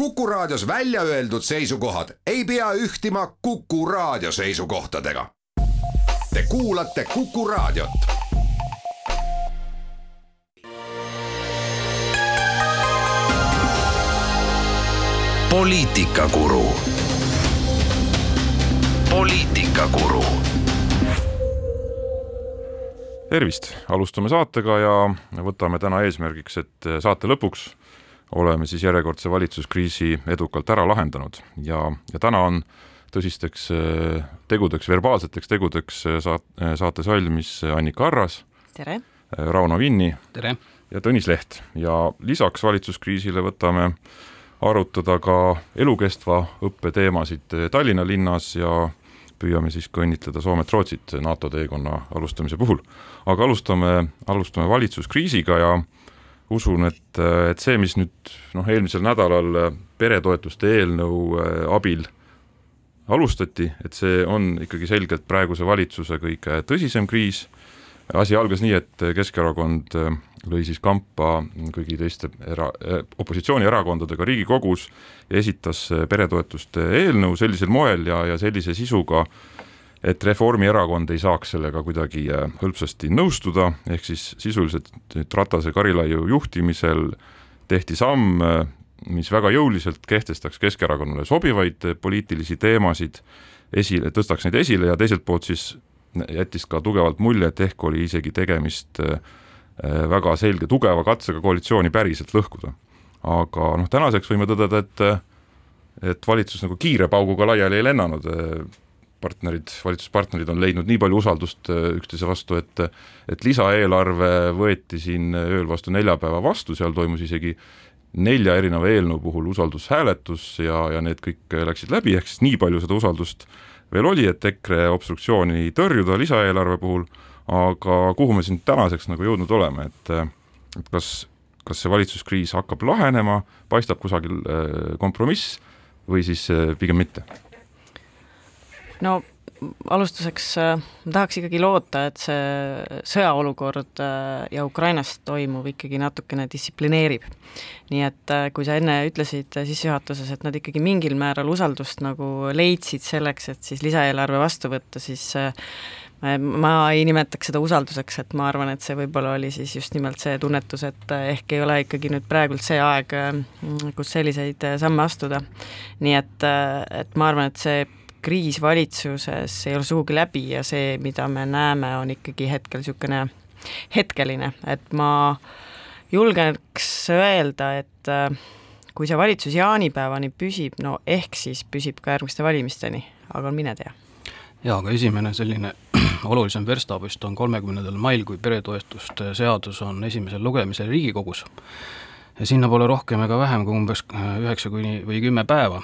Kuku Raadios välja öeldud seisukohad ei pea ühtima Kuku Raadio seisukohtadega. Te kuulate Kuku Raadiot. poliitikakuru. poliitikakuru. tervist, alustame saatega ja võtame täna eesmärgiks, et saate lõpuks oleme siis järjekordse valitsuskriisi edukalt ära lahendanud ja, ja täna on tõsisteks eh, tegudeks, verbaalseteks tegudeks eh, saat-, eh, saates valmis Annika Arras. tere! Rauno Vinni. tere! ja Tõnis Leht ja lisaks valitsuskriisile võtame arutada ka elukestva õppe teemasid Tallinna linnas ja püüame siis ka õnnitleda Soomet-Rootsit NATO teekonna alustamise puhul. aga alustame, alustame valitsuskriisiga ja usun, et, et see, mis nüüd noh, eelmisel nädalal peretoetuste eelnõu äh, abil alustati, et see on ikkagi selgelt praeguse valitsuse kõige tõsisem kriis, asi algas nii, et Keskerakond äh, lõi siis kampa kõigi teiste era-, äh, opositsioonierakondadega Riigikogus ja esitas peretoetuste eelnõu sellisel moel ja, ja sellise sisuga, et Reformierakond ei saaks sellega kuidagi äh, hõlpsasti nõustuda, ehk siis sisuliselt nüüd Ratase Karilaiu juhtimisel tehti samm, äh, mis väga jõuliselt kehtestaks Keskerakonnale sobivaid äh, poliitilisi teemasid, esile, tõstaks neid esile ja teiselt poolt siis jättis ka tugevalt mulje, et ehk oli isegi tegemist väga selge tugeva katsega koalitsiooni päriselt lõhkuda. aga noh, tänaseks võime tõdeda, et et valitsus nagu kiire pauguga laiali ei lennanud, partnerid, valitsuspartnerid on leidnud nii palju usaldust äh, üksteise vastu, et et lisaeelarve võeti siin ööl vastu neljapäeva vastu, seal toimus isegi nelja erineva eelnõu puhul usaldushääletus ja, ja need kõik läksid läbi, ehk siis nii palju seda usaldust veel oli, et EKRE obstruktsiooni tõrjuda lisaeelarve puhul, aga kuhu me siin tänaseks nagu jõudnud oleme, et et kas, kas see valitsuskriis hakkab lahenema, paistab kusagil äh, kompromiss või siis äh, pigem mitte? No alustuseks äh, tahaks ikkagi loota, et see sõjaolukord äh, ja Ukrainas toimuv ikkagi natukene distsiplineerib. nii et äh, kui sa enne ütlesid sissejuhatuses, et nad ikkagi mingil määral usaldust nagu leidsid selleks, et siis lisaeelarve vastu võtta, siis ma ei nimetaks seda usalduseks, et ma arvan, et see võib-olla oli siis just nimelt see tunnetus, et ehk ei ole ikkagi nüüd praegult see aeg, kus selliseid samme astuda. nii et, et ma arvan, et see kriis valitsuses ei ole sugugi läbi ja see, mida me näeme, on ikkagi hetkel niisugune hetkeline, et ma julgeks öelda, et äh, kui see valitsus jaanipäevani püsib, no ehk siis püsib ka järgmiste valimisteni, aga mine tea. jaa, aga esimene selline olulisem verstapost on kolmekümnendal mail, kui peretoetuste seadus on esimesel lugemisel Riigikogus. ja sinna pole rohkem ega vähem kui umbes üheksa kuni või kümme päeva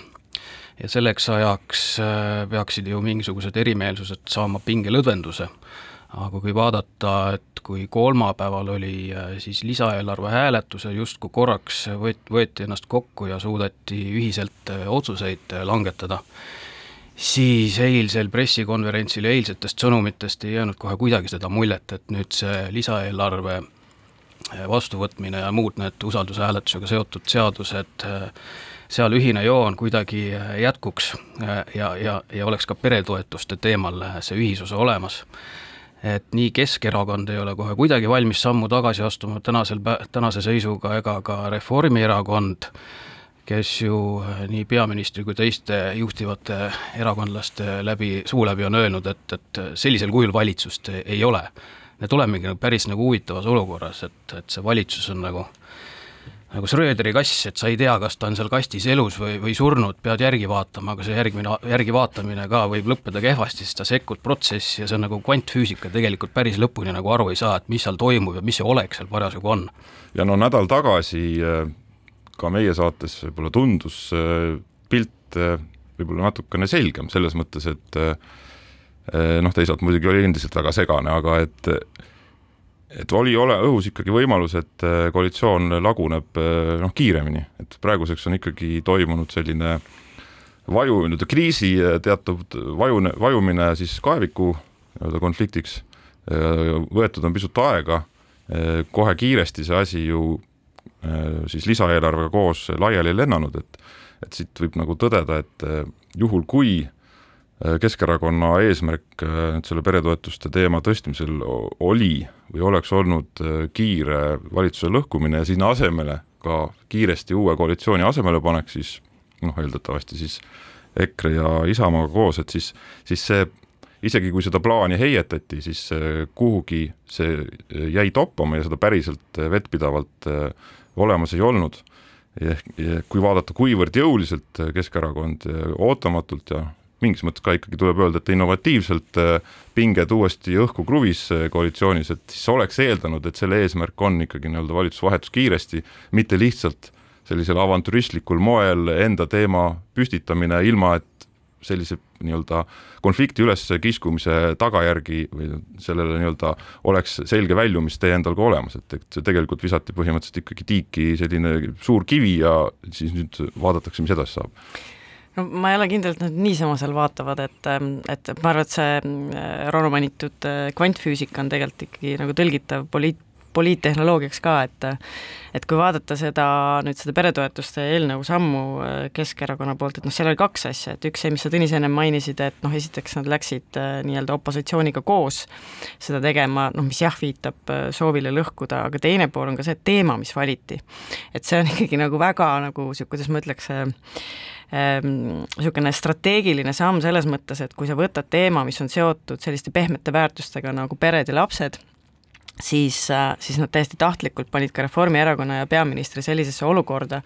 ja selleks ajaks äh, peaksid ju mingisugused erimeelsused saama pingelõdvenduse. aga kui vaadata, et kui kolmapäeval oli äh, siis lisaeelarve hääletus ja justkui korraks võet-, võeti ennast kokku ja suudeti ühiselt äh, otsuseid langetada, siis eilsel pressikonverentsil eilsetest sõnumitest ei jäänud kohe kuidagi seda muljet, et nüüd see lisaeelarve vastuvõtmine ja muud need usaldushääletusega seotud seadused seal ühine joon kuidagi äh, jätkuks äh, ja, ja, ja oleks ka peretoetuste teemal äh, see ühisosa olemas. et nii Keskerakond ei ole kohe kuidagi valmis sammu tagasi astuma tänasel, tänase seisuga ega ka Reformierakond, kes ju nii peaministri kui teiste juhtivate erakondlaste läbi, suu läbi on öelnud, et, et sellisel kujul valitsust ei ole. me tulemegi päris nagu huvitavas olukorras, et, et see valitsus on nagu äh, nagu Schröderi kass, et sa ei tea, kas ta on seal kastis elus või, või surnud, pead järgi vaatama, aga see järgmine, järgi vaatamine ka võib lõppeda kehvasti, sest sa sekkud protsessi ja see on nagu kvantfüüsika, tegelikult päris lõpuni nagu aru ei saa, et mis seal toimub ja mis see olek seal parasjagu on. ja no nädal tagasi äh, ka meie saates võib-olla tundus äh, pilt äh, võib-olla natukene selgem, selles mõttes, et noh, teisalt muidugi oli endiselt väga segane, aga et et oli ole õhus ikkagi võimalus, et äh, koalitsioon laguneb äh, noh, kiiremini, et praeguseks on ikkagi toimunud selline vaju, nii-öelda kriisi äh, teatud vajune, vajumine siis kaeviku nii-öelda konfliktiks, võetud on pisut aega, kohe kiiresti see asi ju siis lisaeelarvega koos laiali ei lennanud, et et siit võib nagu tõdeda, et juhul, kui Keskerakonna eesmärk nüüd selle peretoetuste teema tõstmisel oli või oleks olnud kiire valitsuse lõhkumine ja sinna asemele ka kiiresti uue koalitsiooni asemele panek, siis noh, eeldatavasti siis EKRE ja Isamaaga koos, et siis, siis see isegi kui seda plaani heietati, siis kuhugi see jäi toppama ja seda päriselt vettpidavalt olemas ei olnud. ehk kui vaadata, kuivõrd jõuliselt Keskerakond ootamatult ja mingis mõttes ka ikkagi tuleb öelda, et innovatiivselt pinged uuesti õhku kruvis koalitsioonis, et siis oleks eeldanud, et selle eesmärk on ikkagi nii-öelda valitsusvahetus kiiresti, mitte lihtsalt sellisel avantüristlikul moel enda teema püstitamine, ilma et sellise nii-öelda konflikti üleskiskumise tagajärgi või sellele nii-öelda oleks selge väljumistee endal ka olemas, et, et see tegelikult visati põhimõtteliselt ikkagi tiiki selline suur kivi ja siis nüüd vaadatakse, mis edasi saab no ma ei ole kindel, et nad niisama seal vaatavad, et, et ma arvan, et see äh, Rauno mainitud äh, kvantfüüsika on tegelikult ikkagi nagu tõlgitav poliit-, poliittehnoloogiaks ka, et et kui vaadata seda nüüd seda peretoetuste eelnõu sammu äh, Keskerakonna poolt, et noh, seal oli kaks asja, et üks see, mis sa Tõnis ennem mainisid, et noh, esiteks nad läksid nii-öelda opositsiooniga koos seda tegema, noh, mis jah, viitab soovile lõhkuda, aga teine pool on ka see teema, mis valiti. et see on ikkagi nagu väga nagu niisugune, kuidas ma ütleks, niisugune ähm, strateegiline samm selles mõttes, et kui sa võtad teema, mis on seotud selliste pehmete väärtustega nagu pered ja lapsed, siis, äh, siis nad täiesti tahtlikult panid ka Reformierakonna ja peaministri sellisesse olukorda,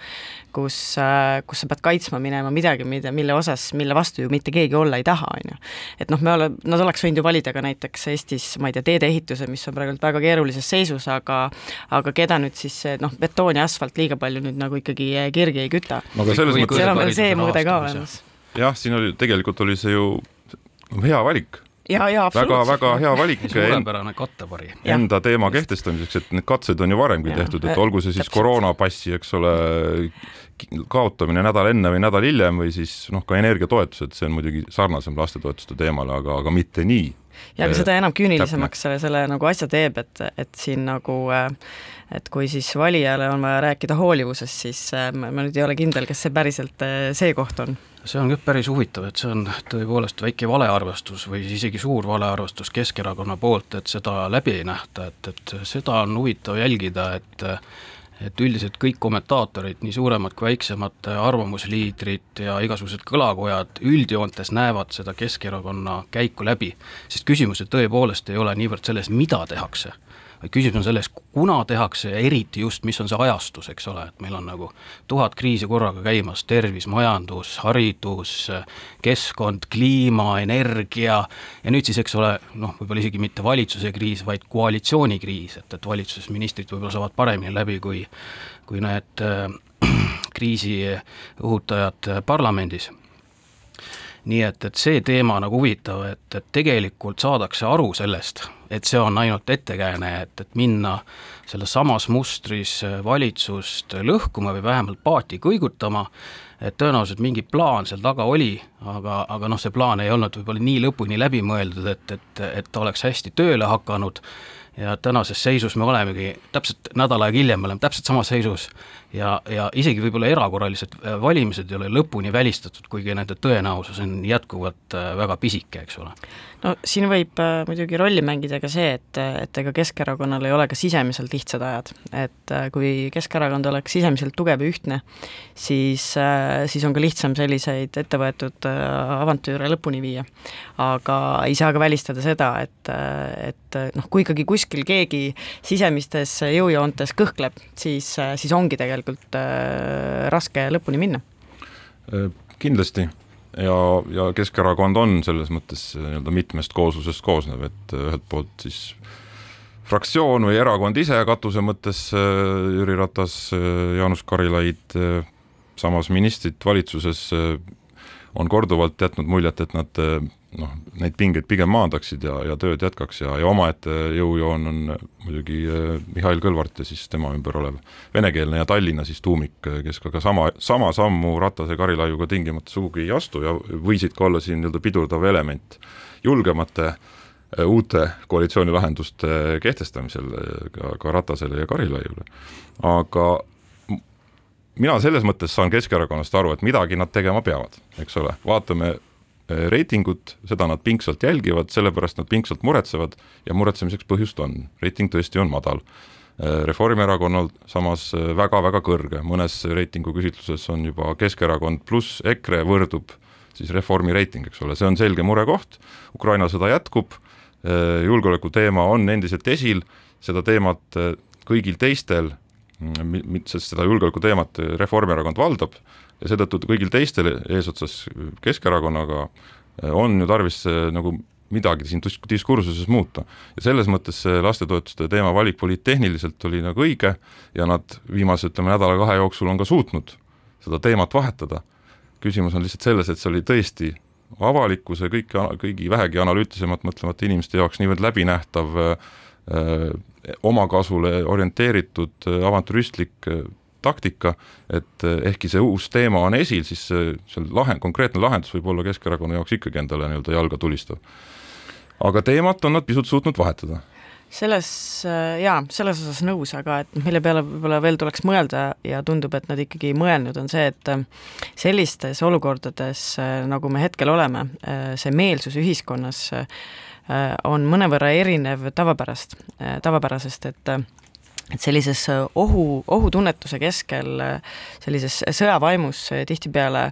kus, äh, kus sa pead kaitsma minema midagi, mida, mille osas, mille vastu ju mitte keegi olla ei taha, on ju. et noh, me ole-, nad oleks võinud ju valida ka näiteks Eestis, ma ei tea, teedeehituse, mis on praegu väga keerulises seisus, aga aga keda nüüd siis noh, betoon ja asfalt liiga palju nüüd nagu ikkagi kirgi ei küta. no aga selles mõttes seal on veel see mõõde ka olemas. jah, siin oli, tegelikult oli see ju hea valik ja, ja väga-väga hea valik suurepärane kattevari. enda teema kehtestamiseks, et need katsed on ju varemgi tehtud, et olgu see siis Täpselt. koroonapassi, eks ole, kaotamine nädal enne või nädal hiljem või siis noh, ka energiatoetused, see on muidugi sarnasem lastetoetuste teemale, aga, aga mitte nii. ja aga seda enam küünilisemaks selle, selle nagu asja teeb, et, et siin nagu et kui siis valijale on vaja rääkida hoolivusest, siis ma nüüd ei ole kindel, kas see päriselt see koht on see on jah päris huvitav, et see on tõepoolest väike valearvestus või isegi suur valearvestus Keskerakonna poolt, et seda läbi ei nähta, et, et seda on huvitav jälgida, et et üldiselt kõik kommentaatorid, nii suuremad kui väiksemad arvamusliidrid ja igasugused kõlakojad üldjoontes näevad seda Keskerakonna käiku läbi, sest küsimused tõepoolest ei ole niivõrd selles, mida tehakse vaid küsimus on selles, kuna tehakse ja eriti just, mis on see ajastus, eks ole, et meil on nagu tuhat kriisi korraga käimas, tervis, majandus, haridus, keskkond, kliima, energia ja nüüd siis, eks ole, noh, võib-olla isegi mitte valitsuse kriis, vaid koalitsioonikriis, et, et valitsuses ministrid võib-olla saavad paremini läbi kui kui need äh, kriisi õhutajad parlamendis. Nii et, et see teema nagu huvitav, et, et tegelikult saadakse aru sellest, et see on ainult ettekääne, et, et minna selles samas mustris valitsust lõhkuma või vähemalt paati kõigutama, et tõenäoliselt mingi plaan seal taga oli, aga, aga noh, see plaan ei olnud võib-olla nii lõpuni läbi mõeldud, et, et, et ta oleks hästi tööle hakanud. Ja tänases seisus me olemegi, täpselt nädal aega hiljem me oleme täpselt samas seisus ja, ja isegi võib-olla erakorralised äh, valimised ei ole lõpuni välistatud, kuigi nende tõenäosus on jätkuvalt äh, väga pisike, eks ole. no siin võib äh, muidugi rolli mängida ka see, et, et ega Keskerakonnal ei ole ka sisemiselt lihtsad ajad, et kui Keskerakond oleks sisemiselt tugev ja ühtne, siis, siis on ka lihtsam selliseid ettevõetud avantüüre lõpuni viia. aga ei saa ka välistada seda, et, et noh, kui ikkagi kuskil keegi sisemistes jõujoontes kõhkleb, siis, siis ongi tegelikult tegelikult äh, raske lõpuni minna. Äh, kindlasti ja, ja Keskerakond on selles mõttes äh, nii-öelda mitmest kooslusest koosnev, et ühelt poolt siis fraktsioon või erakond ise katuse mõttes, Jüri Ratas, Jaanus Karilaid, samas ministrid valitsuses on korduvalt jätnud muljet, et nad noh, neid pingeid pigem maandaksid ja, ja tööd jätkaks ja, ja omaette jõujoon on muidugi eh, Mihhail Kõlvart ja siis tema ümber olev venekeelne ja Tallinna siis tuumik, kes ka, ka sama, sama sammu Ratase Karilaiuga tingimata sugugi ei astu ja võisid ka olla siin nii-öelda pidurdav element julgemate eh, uute koalitsioonilahenduste kehtestamisel eh, ka, ka Ratasele ja Karilaiule. aga mina selles mõttes saan Keskerakonnast aru, et midagi nad tegema peavad, eks ole, vaatame äh, reitingut, seda nad pingsalt jälgivad, sellepärast nad pingsalt muretsevad ja muretsemiseks põhjust on, reiting tõesti on madal. Äh, Reformierakonnal samas väga-väga kõrge, mõnes reitingu küsitluses on juba Keskerakond pluss EKRE võrdub siis Reformi reiting, eks ole, see on selge murekoht, Ukraina sõda jätkub, julgeoleku teema on endiselt esil, seda teemat kõigil teistel sest seda julgeoleku teemat Reformierakond valdab ja seetõttu kõigil teistel eesotsas Keskerakonnaga on ju tarvis nagu midagi siin diskursuses muuta. ja selles mõttes see lastetoetuste teema valik poliittehniliselt oli nagu õige ja nad viimase, ütleme, nädala-kahe jooksul on ka suutnud seda teemat vahetada. küsimus on lihtsalt selles, et see oli tõesti avalikkuse, kõik, kõigi vähegi analüütilisemalt mõtlevate inimeste jaoks niivõrd läbinähtav äh, omakasule orienteeritud äh, avantüristlik äh, taktika, et äh, ehkki see uus teema on esil, siis see lahend, konkreetne lahendus võib olla Keskerakonna jaoks ikkagi endale nii-öelda jalga tulistav. aga teemat on nad pisut suutnud vahetada selles jaa, selles osas nõus, aga et mille peale võib-olla veel tuleks mõelda ja tundub, et nad ikkagi mõelnud, on see, et sellistes olukordades, nagu me hetkel oleme, see meelsus ühiskonnas Äh, on mõnevõrra erinev tavapärast, äh, tavapärasest, et äh, et sellises ohu, ohutunnetuse keskel, sellises sõjavaimus tihtipeale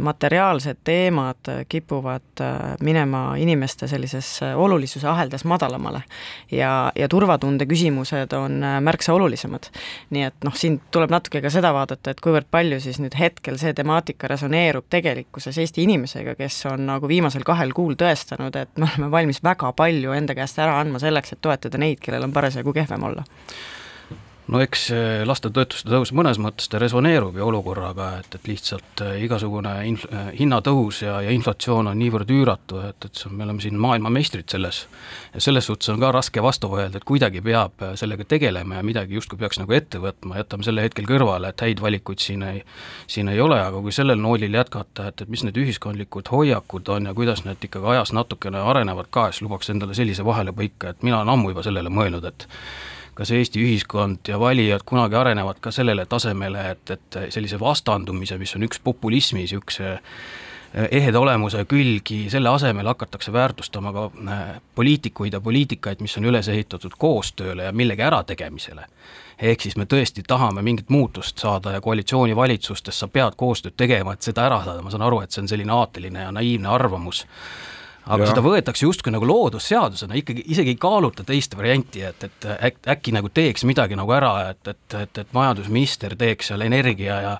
materiaalsed teemad kipuvad äh, minema inimeste sellises äh, olulisuse aheldas madalamale. ja, ja turvatunde küsimused on äh, märksa olulisemad. nii et noh, siin tuleb natuke ka seda vaadata, et kuivõrd palju siis nüüd hetkel see temaatika resoneerub tegelikkuses Eesti inimesega, kes on nagu viimasel kahel kuul tõestanud, et me oleme valmis väga palju enda käest ära andma selleks, et toetada neid, kellel on parasjagu kehvem olla no eks lastetoetuste tõus mõnes mõttes ta resoneerub ju olukorraga, et, et lihtsalt äh, igasugune inf-, äh, hinnatõus ja, ja inflatsioon on niivõrd üüratu, et, et see on, me oleme siin maailmameistrid selles. ja selles suhtes on ka raske vastu vaielda, et kuidagi peab sellega tegelema ja midagi justkui peaks nagu ette võtma, jätame selle hetkel kõrvale, et häid valikuid siin ei, siin ei ole, aga kui sellel noolil jätkata, et, et mis need ühiskondlikud hoiakud on ja kuidas need ikkagi ajas natukene arenevad ka, siis lubaks endale sellise vahelepõike, et mina olen ammu juba sellele mõelnud, et kas Eesti ühiskond ja valijad kunagi arenevad ka sellele tasemele, et, et sellise vastandumise, mis on üks populismi niisuguse eh, eheda olemuse külgi, selle asemel hakatakse väärtustama ka eh, poliitikuid ja poliitikaid, mis on üles ehitatud koostööle ja millegi ärategemisele. ehk siis me tõesti tahame mingit muutust saada ja koalitsioonivalitsustes sa pead koostööd tegema, et seda ära saada, ma saan aru, et see on selline aateline ja naiivne arvamus aga ja. seda võetakse justkui nagu loodusseadusena, ikkagi isegi ei kaaluta teist varianti, et, et äk, äkki nagu teeks midagi nagu ära, et, et, et, et majandusminister teeks seal energia ja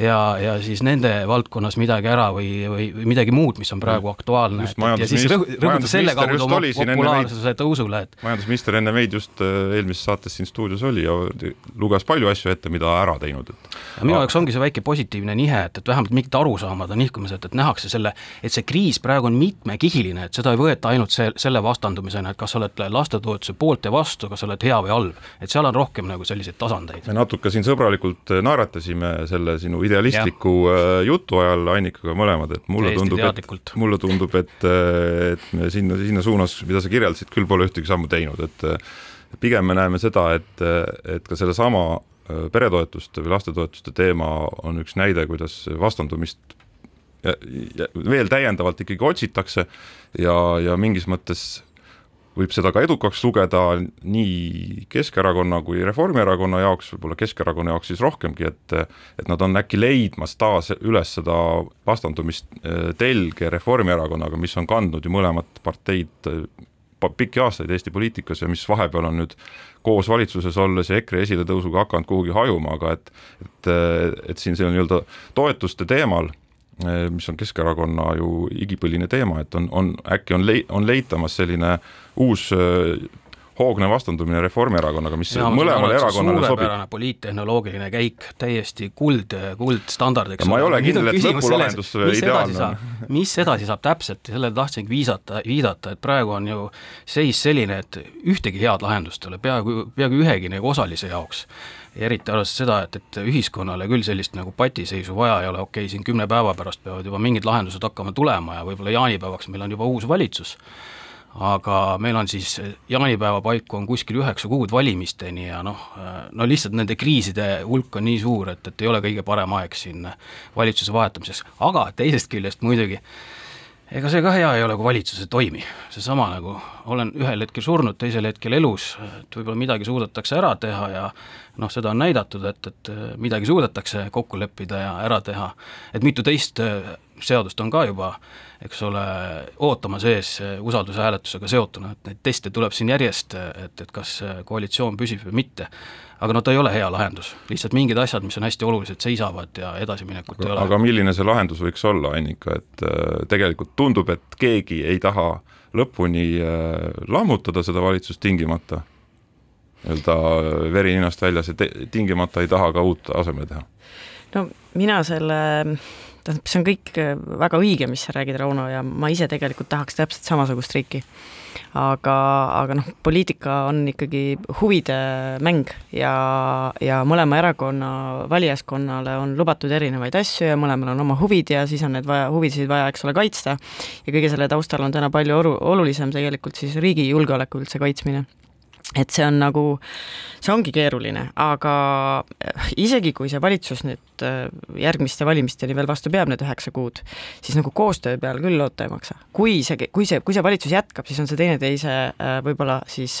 ja, ja siis nende valdkonnas midagi ära või, või, või midagi muud, mis on praegu aktuaalne. ja siis rõhuda selle kaudu oma populaarsuse tõusule, et majandusminister enne meid just äh, eelmises saates siin stuudios oli ja luges palju asju ette, mida ära teinud, et minu jaoks ongi see väike positiivne nihe, et, et vähemalt mingid arusaamad on nihkumised, et nähakse selle, et see kriis praegu on mitmekihiline, et seda ei võeta ainult see, selle vastandumisena, et kas sa oled lastetoetuse poolt ja vastu, kas sa oled hea või halb, et seal on rohkem nagu selliseid tasandeid. me natuke siin sõbralikult naeratasime selle sinu idealistliku ja. Äh, jutu ajal Annikaga mõlemad, et mulle Täiesti tundub, et mulle tundub, et, äh, et me sinna, sinna suunas, mida sa kirjeldasid, küll pole ühtegi sammu teinud, et pigem me näeme seda, et, et ka sellesama äh, peretoetuste või lastetoetuste teema on üks näide, kuidas vastandumist ja, ja veel täiendavalt ikkagi otsitakse ja, ja mingis mõttes võib seda ka edukaks lugeda nii Keskerakonna kui Reformierakonna jaoks, võib-olla Keskerakonna jaoks siis rohkemgi, et et nad on äkki leidmas taas üles seda vastandumist eh, telge Reformierakonnaga, mis on kandnud ju mõlemat parteid eh, pikki aastaid Eesti poliitikas ja mis vahepeal on nüüd koos valitsuses olles ja EKRE esiletõusuga hakanud kuhugi hajuma, aga et et, et siin see nii-öelda toetuste teemal mis on Keskerakonna ju igipõline teema, et on, on äkki on lei-, on leitamas selline uus eh, hoogne vastandumine Reformierakonnaga, mis ja, mõlemale erakonnale sobib. poliittehnoloogiline käik, täiesti kuld, kuldstandard, eks ole. ma ei ole kindel, et lõpulahendus ideaalne on. mis edasi saab täpselt sellele tahtsingi viisata, viidata, et praegu on ju seis selline, et ühtegi head lahendust ei ole peaaegu, peaaegu ühegi nagu osalise jaoks ja eriti arvestades seda, et, et ühiskonnale küll sellist nagu patiseisu vaja ei ole, okei okay,, siin kümne päeva pärast peavad juba mingid lahendused hakkama tulema ja võib-olla jaanipäevaks meil on juba uus valitsus, aga meil on siis jaanipäeva paiku on kuskil üheksa kuud valimisteni ja noh, no lihtsalt nende kriiside hulk on nii suur, et, et ei ole kõige parem aeg siin valitsuse vahetamiseks, aga teisest küljest muidugi ega see ka hea ei ole, kui valitsus ei toimi, seesama nagu olen ühel hetkel surnud, teisel hetkel elus, et võib-olla midagi suudetakse ära teha ja noh, seda on näidatud, et, et midagi suudetakse kokku leppida ja ära teha, et mitu teist seadust on ka juba eks ole, ootamas ees usaldushääletusega seotuna, et neid teste tuleb siin järjest, et, et kas koalitsioon püsib või mitte. Aga no ta ei ole hea lahendus, lihtsalt mingid asjad, mis on hästi olulised, seisavad ja edasiminekut ei ole. aga milline see lahendus võiks olla, Annika, et äh, tegelikult tundub, et keegi ei taha lõpuni äh, lammutada seda valitsust tingimata, nii-öelda veri ninast väljas ja tingimata ei taha ka uut asemele teha? no mina selle tähendab, see on kõik äh, väga õige, mis sa räägid, Rauno, ja ma ise tegelikult tahaks täpselt samasugust riiki. Aga, aga noh, poliitika on ikkagi huvide mäng ja, ja mõlema erakonna valijaskonnale on lubatud erinevaid asju ja mõlemal on oma huvid ja siis on need vaja, huvisid vaja, eks ole, kaitsta. ja kõige selle taustal on täna palju oru-, olulisem tegelikult siis riigi julgeoleku üldse kaitsmine et see on nagu, see ongi keeruline, aga äh, isegi kui see valitsus nüüd äh, järgmiste valimisteni veel vastu peab, need üheksa kuud, siis nagu koostöö peal küll loota ei maksa. kui see, kui see, kui see valitsus jätkab, siis on see teineteise äh, võib-olla siis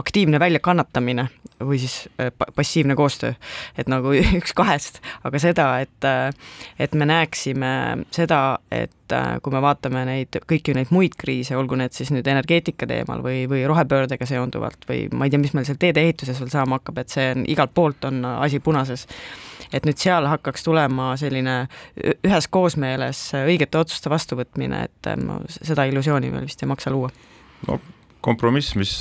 aktiivne väljakannatamine või siis passiivne koostöö, et nagu üks kahest, aga seda, et, et me näeksime seda, et kui me vaatame neid, kõiki neid muid kriise, olgu need siis nüüd energeetika teemal või, või rohepöördega seonduvalt või ma ei tea, mis meil seal teedeehituses veel saama hakkab, et see on igalt poolt on asi punases. et nüüd seal hakkaks tulema selline ühes koosmeeles õigete otsuste vastuvõtmine, et seda illusiooni veel vist ei maksa luua. no kompromiss, mis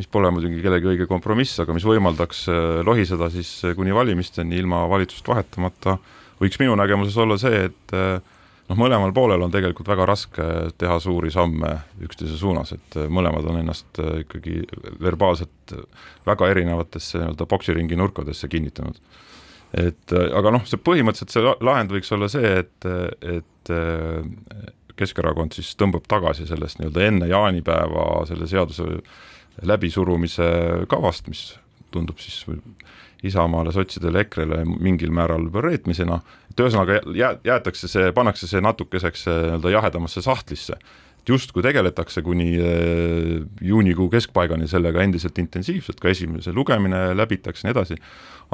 mis pole muidugi kellegi õige kompromiss, aga mis võimaldaks lohiseda siis kuni valimisteni ilma valitsust vahetamata, võiks minu nägemuses olla see, et noh, mõlemal poolel on tegelikult väga raske teha suuri samme üksteise suunas, et mõlemad on ennast äh, ikkagi verbaalselt väga erinevatesse nii-öelda poksiringi nurkadesse kinnitanud. et äh, aga noh, see põhimõtteliselt see lahend võiks olla see, et, et äh, Keskerakond siis tõmbab tagasi sellest nii-öelda enne jaanipäeva selle seaduse läbisurumise kavast, mis tundub siis Isamaale, sotsidele, EKRE-le mingil määral reetmisena, et ühesõnaga jää-, jäetakse see, pannakse see natukeseks äh, nii-öelda jahedamasse sahtlisse. justkui tegeletakse kuni äh, juunikuu keskpaigani sellega endiselt intensiivselt, ka esimese lugemine läbitakse, nii edasi,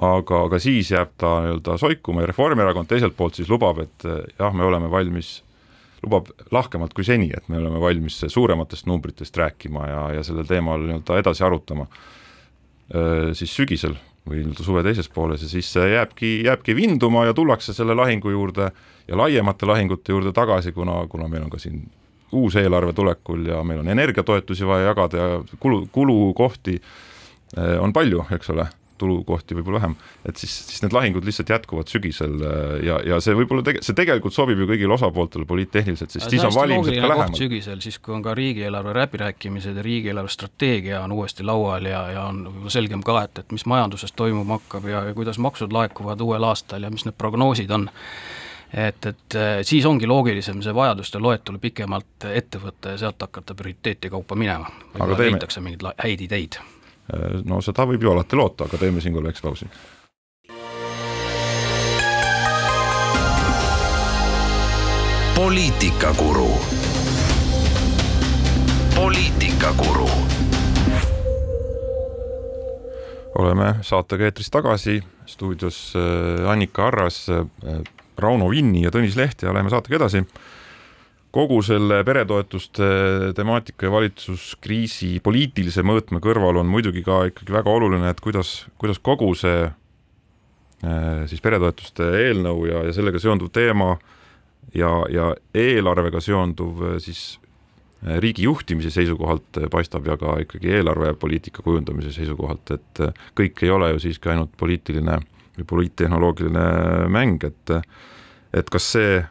aga, aga siis jääb ta nii-öelda soikuma ja Reformierakond teiselt poolt siis lubab, et äh, jah, me oleme valmis lubab lahkemalt kui seni, et me oleme valmis suurematest numbritest rääkima ja, ja sellel teemal nii-öelda edasi arutama. Siis sügisel või nii-öelda suve teises pooles ja siis see jääbki, jääbki vinduma ja tullakse selle lahingu juurde ja laiemate lahingute juurde tagasi, kuna, kuna meil on ka siin uus eelarve tulekul ja meil on energiatoetusi vaja jagada ja kulu, kulukohti on palju, eks ole tulukohti võib-olla vähem, et siis, siis need lahingud lihtsalt jätkuvad sügisel äh, ja, ja see võib-olla tege-, see tegelikult sobib ju kõigile osapooltele poliittehniliselt, sest siis on valimised ka lähemal. sügisel, siis kui on ka riigieelarve läbirääkimised ja riigieelarve strateegia on uuesti laual ja, ja on võib-olla selgem ka, et, et mis majanduses toimuma hakkab ja, ja kuidas maksud laekuvad uuel aastal ja mis need prognoosid on et, et äh, siis ongi loogilisem see vajaduste loetelu pikemalt ette võtta ja sealt hakata prioriteeti kaupa minema. võib-olla leitakse mingeid häid ideid no seda võib ju alati loota, aga teeme siinkohal väikse pausi. poliitikakuru. poliitikakuru. oleme saatega eetris tagasi, stuudios äh, Annika Arras, äh, Rauno Vinni ja Tõnis Leht ja läheme saatega edasi kogu selle peretoetuste temaatika ja valitsuskriisi poliitilise mõõtme kõrval on muidugi ka ikkagi väga oluline, et kuidas, kuidas kogu see äh, siis peretoetuste eelnõu ja, ja sellega seonduv teema ja, ja eelarvega seonduv äh, siis äh, riigi juhtimise seisukohalt paistab ja ka ikkagi eelarvepoliitika kujundamise seisukohalt, et kõik ei ole ju siiski ainult poliitiline või poliittehnoloogiline mäng, et et kas see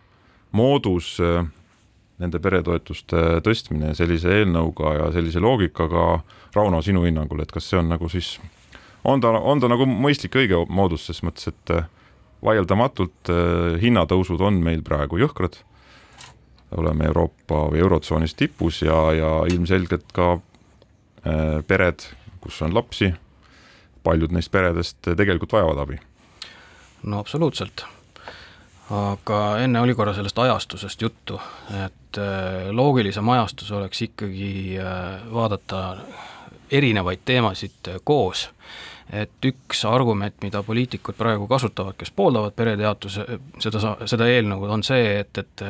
moodus äh, nende peretoetuste tõstmine sellise eelnõuga ja sellise loogikaga, Rauno, sinu hinnangul, et kas see on nagu siis, on ta, on ta nagu mõistlik õige moodus, ses mõttes, et äh, vaieldamatult äh, hinnatõusud on meil praegu jõhkrad. Oleme Euroopa või Eurotsoonis tipus ja, ja ilmselgelt ka äh, pered, kus on lapsi, paljud neist peredest tegelikult vajavad abi. no absoluutselt aga enne oli korra sellest ajastusest juttu, et äh, loogilisem ajastus oleks ikkagi äh, vaadata erinevaid teemasid koos. et üks argument, mida poliitikud praegu kasutavad, kes pooldavad pereteatuse, seda, seda eelnõu, on see, et, et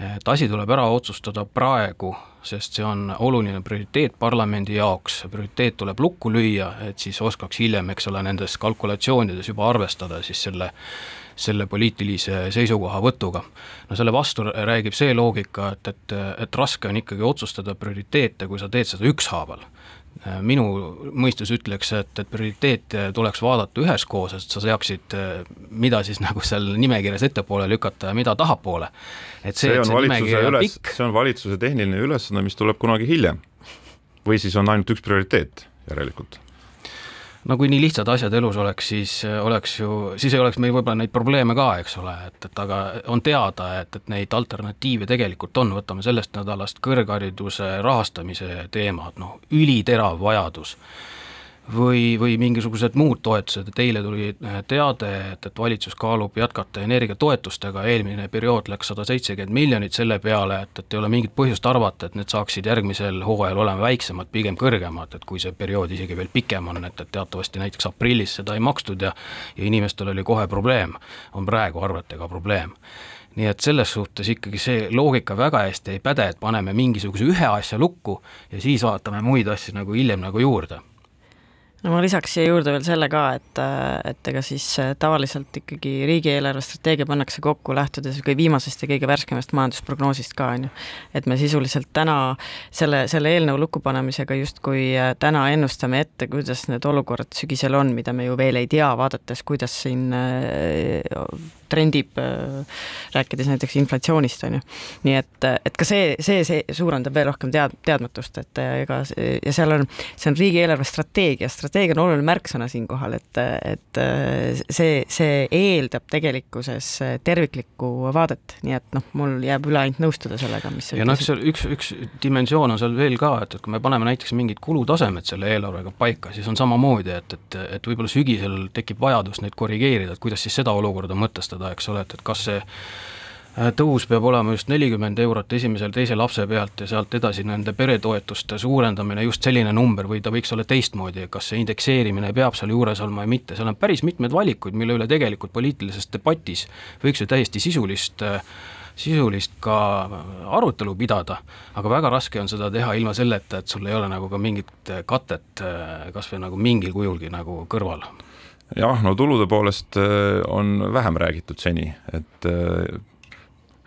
et asi tuleb ära otsustada praegu, sest see on oluline prioriteet parlamendi jaoks, prioriteet tuleb lukku lüüa, et siis oskaks hiljem, eks ole, nendes kalkulatsioonides juba arvestada siis selle selle poliitilise seisukohavõtuga. no selle vastu räägib see loogika, et, et, et raske on ikkagi otsustada prioriteete, kui sa teed seda ükshaaval minu mõistus ütleks, et, et prioriteete tuleks vaadata üheskoos, et sa teaksid, mida siis nagu seal nimekirjas ettepoole lükata ja mida tahapoole. et see, see on see valitsuse üles, see on valitsuse tehniline ülesanne, mis tuleb kunagi hiljem. või siis on ainult üks prioriteet järelikult no kui nii lihtsad asjad elus oleks, siis äh, oleks ju, siis ei oleks meil võib-olla neid probleeme ka, eks ole, et, et aga on teada, et, et neid alternatiive tegelikult on, võtame sellest nädalast kõrghariduse rahastamise teemad, noh, üliterav vajadus või, või mingisugused muud toetused, et eile tuli äh, teade, et, et valitsus kaalub jätkata energiatoetustega, eelmine periood läks sada seitsekümmend miljonit selle peale, et, et ei ole mingit põhjust arvata, et need saaksid järgmisel hooajal olema väiksemad, pigem kõrgemad, et kui see periood isegi veel pikem on, et, et teatavasti näiteks aprillis seda ei makstud ja ja inimestel oli kohe probleem, on praegu arvetega probleem. Nii et selles suhtes ikkagi see loogika väga hästi ei päde, et paneme mingisuguse ühe asja lukku ja siis vaatame muid asju nagu hiljem nagu juurde no ma lisaks siia juurde veel selle ka, et, et ega siis äh, tavaliselt ikkagi riigi eelarvestrateegia pannakse kokku lähtudes kõige viimasest ja kõige värskemast majandusprognoosist ka, on ju. et me sisuliselt täna selle, selle eelnõu lukkupanemisega justkui äh, täna ennustame ette, kuidas need olukorrad sügisel on, mida me ju veel ei tea, vaadates, kuidas siin äh, trendib, rääkides näiteks inflatsioonist, on ju. nii et, et ka see, see, see suurendab veel rohkem tead-, teadmatust, et ega ja seal on, see on riigieelarve strateegia, strateegia on oluline märksõna siinkohal, et, et see, see eeldab tegelikkuses terviklikku vaadet, nii et noh, mul jääb üle ainult nõustuda sellega, mis ja noh, seal üks, üks dimensioon on seal veel ka, et, et kui me paneme näiteks mingid kulutasemed selle eelarvega paika, siis on samamoodi, et, et, et võib-olla sügisel tekib vajadus neid korrigeerida, et kuidas siis seda olukorda mõtestada, otsustada, eks ole, et, et kas see äh, tõus peab olema just nelikümmend eurot esimesel-teise lapse pealt ja sealt edasi nende peretoetuste suurendamine just selline number või ta võiks olla teistmoodi, kas see indekseerimine peab seal juures olema või mitte, seal on päris mitmeid valikuid, mille üle tegelikult poliitilises debatis võiks ju täiesti sisulist äh, sisulist ka arutelu pidada, aga väga raske on seda teha ilma selleta, et sul ei ole nagu ka mingit katet äh, kas või nagu mingil kujulgi nagu kõrval jah, no tulude poolest äh, on vähem räägitud seni, et äh,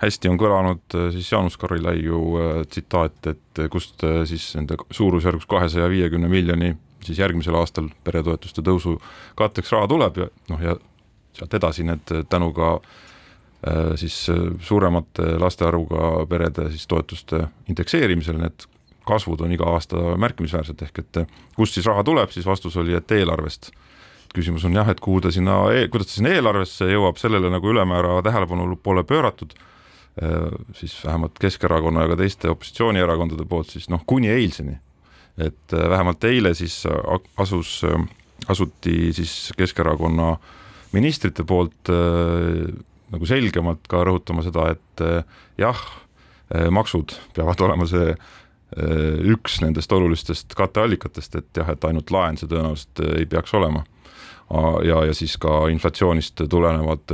hästi on kõlanud äh, siis Jaanus Karilaiu tsitaat, et kust siis nende suurusjärgus kahesaja viiekümne miljoni siis järgmisel aastal peretoetuste tõusu katteks raha tuleb ja noh, ja sealt edasi need tänu ka siis suuremate laste arvuga perede siis toetuste indekseerimisel, need kasvud on iga aasta märkimisväärsed, ehk et kust siis raha tuleb, siis vastus oli, et eelarvest küsimus on jah, et kuhu ta sinna, e-, kuidas ta sinna eelarvesse jõuab, sellele nagu ülemäära tähelepanu pole pööratud, äh, siis vähemalt Keskerakonna ja ka teiste opositsioonierakondade poolt siis noh, kuni eilseni. et äh, vähemalt eile siis asus, äh, asuti siis Keskerakonna ministrite poolt nagu selgemalt ka rõhutama seda, et jah, maksud peavad olema see üks nendest olulistest katteallikatest, et jah, et ainult laen see tõenäoliselt ei peaks olema ja, ja siis ka inflatsioonist tulenevad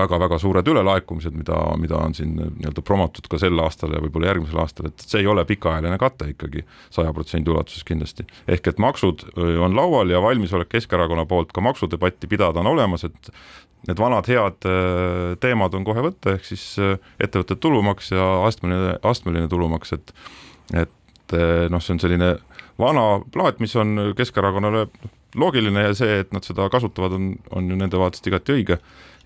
väga-väga äh, suured ülelaekumised, mida, mida on siin nii-öelda promotud ka sel aastal ja võib-olla järgmisel aastal, et see ei ole pikaajaline kate ikkagi saja protsendi ulatuses kindlasti. ehk et maksud äh, on laual ja valmisolek Keskerakonna poolt ka maksudebatti pidada on olemas, et need vanad head äh, teemad on kohe võtta, ehk siis ettevõtete tulumaks ja astmeline, astmeline tulumaks, et et noh, see on selline vana plaat, mis on Keskerakonnale loogiline ja see, et nad seda kasutavad, on, on ju nende vaatest igati õige.